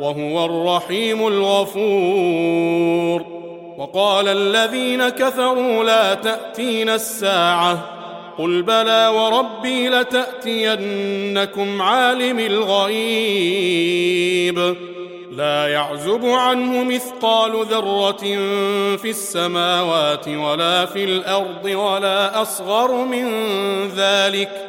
وهو الرحيم الغفور. وقال الذين كفروا لا تاتين الساعة. قل بلى وربي لتأتينكم عالم الغيب. لا يعزب عنه مثقال ذرة في السماوات ولا في الأرض ولا أصغر من ذلك.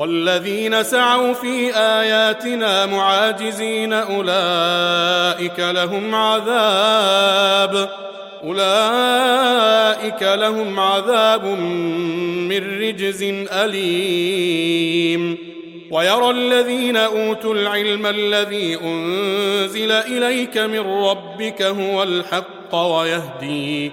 والذين سعوا في آياتنا معاجزين أولئك لهم عذاب أولئك لهم عذاب من رجز أليم. ويرى الذين أوتوا العلم الذي أنزل إليك من ربك هو الحق ويهدي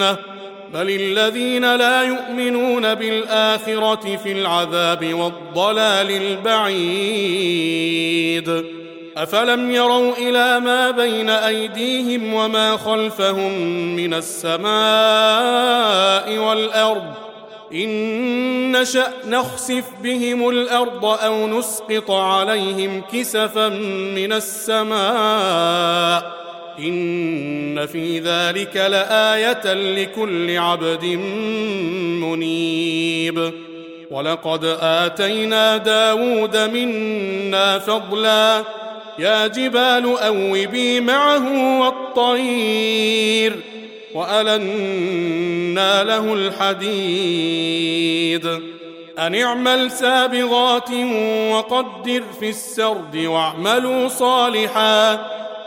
جنه بل الذين لا يؤمنون بالآخرة في العذاب والضلال البعيد. أفلم يروا إلى ما بين أيديهم وما خلفهم من السماء والأرض؟ إن نشأ نخسف بهم الأرض أو نسقط عليهم كسفا من السماء. إن في ذلك لآية لكل عبد منيب. ولقد آتينا داود منا فضلا. يا جبال أوبي معه والطير وألنا له الحديد. أن اعمل سابغات وقدر في السرد واعملوا صالحا.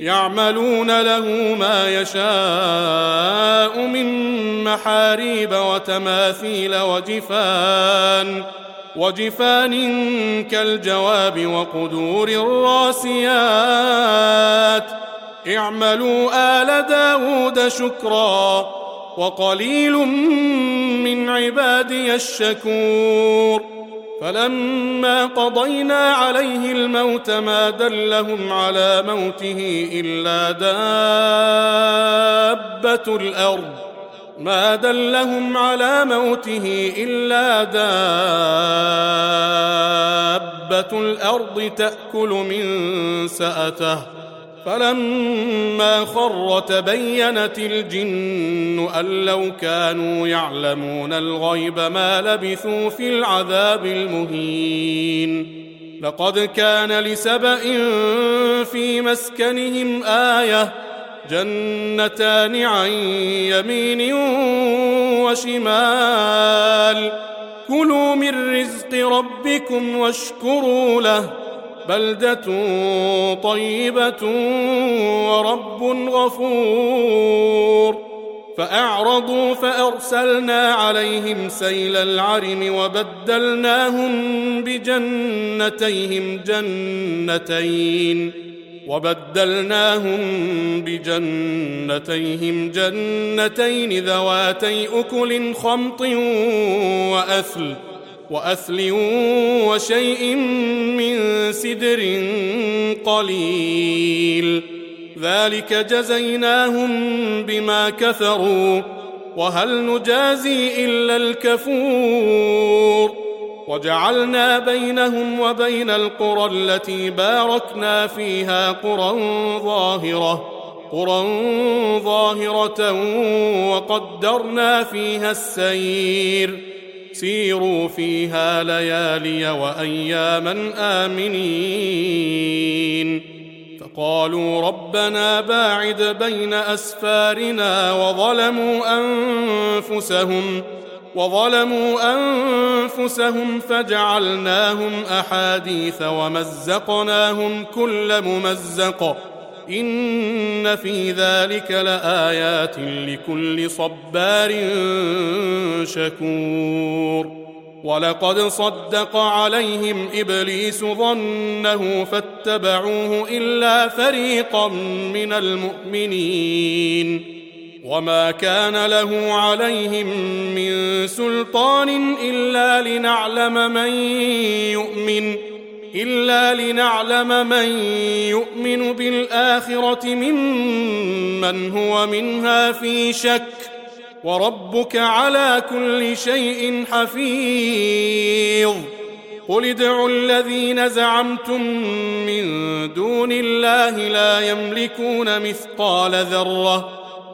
يعملون له ما يشاء من محاريب وتماثيل وجفان وجفان كالجواب وقدور الراسيات. اعملوا آل داود شكرا وقليل من عبادي الشكور. فلما قضينا عليه الموت ما دلهم على موته إلا دابة الأرض. ما دلهم على موته إلا دابة الأرض تأكل من سأته. فلما خر تبينت الجن أن لو كانوا يعلمون الغيب ما لبثوا في العذاب المهين. لقد كان لسبأ في مسكنهم آية جنتان عن يمين وشمال. كلوا من رزق ربكم واشكروا له. بلدة طيبة ورب غفور. فأعرضوا فأرسلنا عليهم سيل العرم وبدلناهم بجنتيهم جنتين. وبدلناهم بجنتيهم جنتين ذواتي أكل خمط وأثل. وأثل وشيء من سدر قليل. ذلك جزيناهم بما كفروا وهل نجازي إلا الكفور. وجعلنا بينهم وبين القرى التي باركنا فيها قرى ظاهرة قرى ظاهرة وقدرنا فيها السير. سيروا فيها ليالي وأياما آمنين. قالوا ربنا باعد بين أسفارنا وظلموا أنفسهم وظلموا أنفسهم فجعلناهم أحاديث ومزقناهم كل ممزق. إن في ذلك لآيات لكل صبار شكور. ولقد صدق عليهم إبليس ظنه فاتبعوه إلا فريقا من المؤمنين. وما كان له عليهم من سلطان إلا لنعلم من يؤمن. إلا لنعلم من يؤمن بالآخرة ممن هو منها في شك وربك على كل شيء حفيظ. قل ادعوا الذين زعمتم من دون الله لا يملكون مثقال ذرة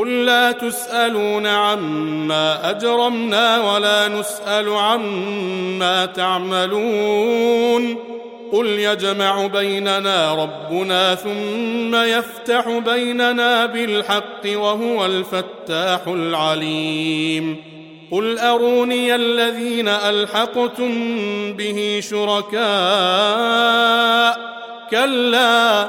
قل لا تسألون عما أجرمنا ولا نسأل عما تعملون قل يجمع بيننا ربنا ثم يفتح بيننا بالحق وهو الفتاح العليم قل أروني الذين ألحقتم به شركاء كلا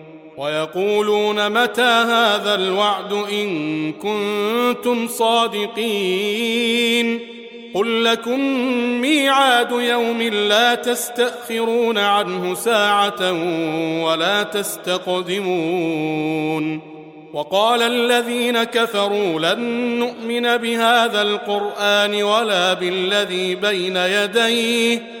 ويقولون متى هذا الوعد إن كنتم صادقين قل لكم ميعاد يوم لا تستأخرون عنه ساعة ولا تستقدمون وقال الذين كفروا لن نؤمن بهذا القرآن ولا بالذي بين يديه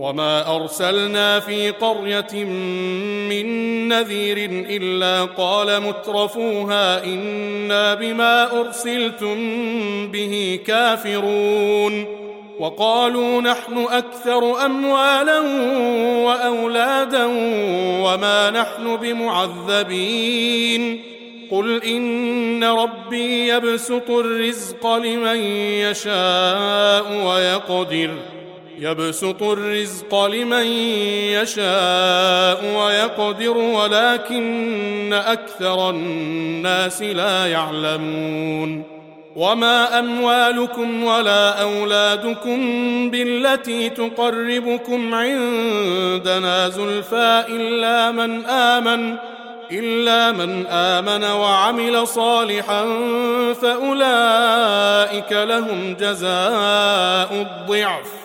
وما ارسلنا في قريه من نذير الا قال مترفوها أنا بما ارسلتم به كافرون وقالوا نحن أكثر اموالا واولادا وما نحن بمعذبين قل ان ربي يبسط الرزق لمن يشاء ويقدر يبسط الرزق لمن يشاء ويقدر ولكن أكثر الناس لا يعلمون. وما أموالكم ولا أولادكم بالتي تقربكم عندنا زلفى إلا من آمن إلا من آمن وعمل صالحا فأولئك لهم جزاء الضعف.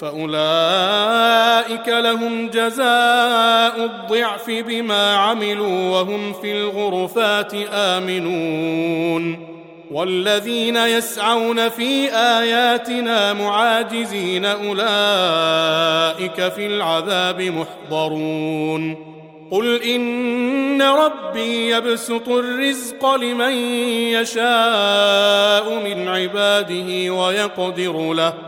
فأولئك لهم جزاء الضعف بما عملوا وهم في الغرفات آمنون والذين يسعون في آياتنا معاجزين أولئك في العذاب محضرون قل إن ربي يبسط الرزق لمن يشاء من عباده ويقدر له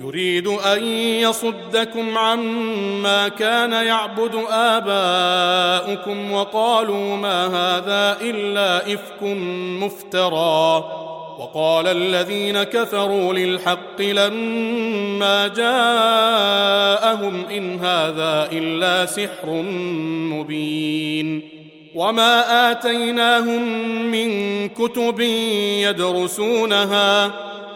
يريد أن يصدكم عما كان يعبد آباؤكم وقالوا ما هذا إلا إفك مفترى. وقال الذين كفروا للحق لما جاءهم إن هذا إلا سحر مبين. وما آتيناهم من كتب يدرسونها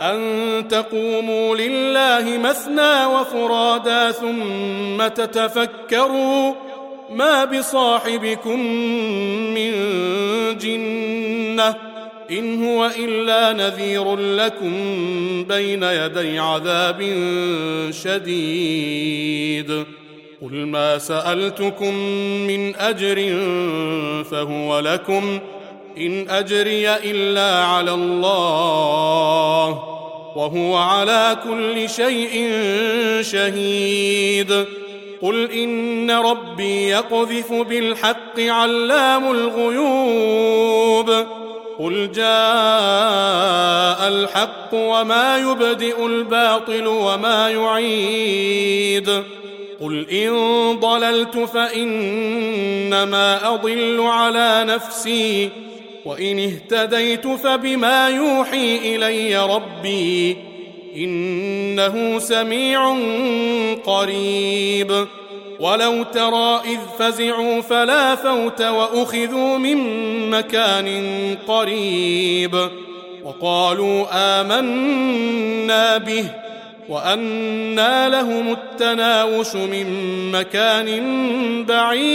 أن تقوموا لله مثنى وفرادا ثم تتفكروا ما بصاحبكم من جنة إن هو إلا نذير لكم بين يدي عذاب شديد. قل ما سألتكم من أجر فهو لكم إن أجري إلا على الله وهو على كل شيء شهيد. قل إن ربي يقذف بالحق علام الغيوب. قل جاء الحق وما يبدئ الباطل وما يعيد. قل إن ضللت فإنما أضل على نفسي. وإن اهتديت فبما يوحي إلي ربي إنه سميع قريب. ولو ترى إذ فزعوا فلا فوت وأخذوا من مكان قريب. وقالوا آمنا به وانى لهم التناوش من مكان بعيد.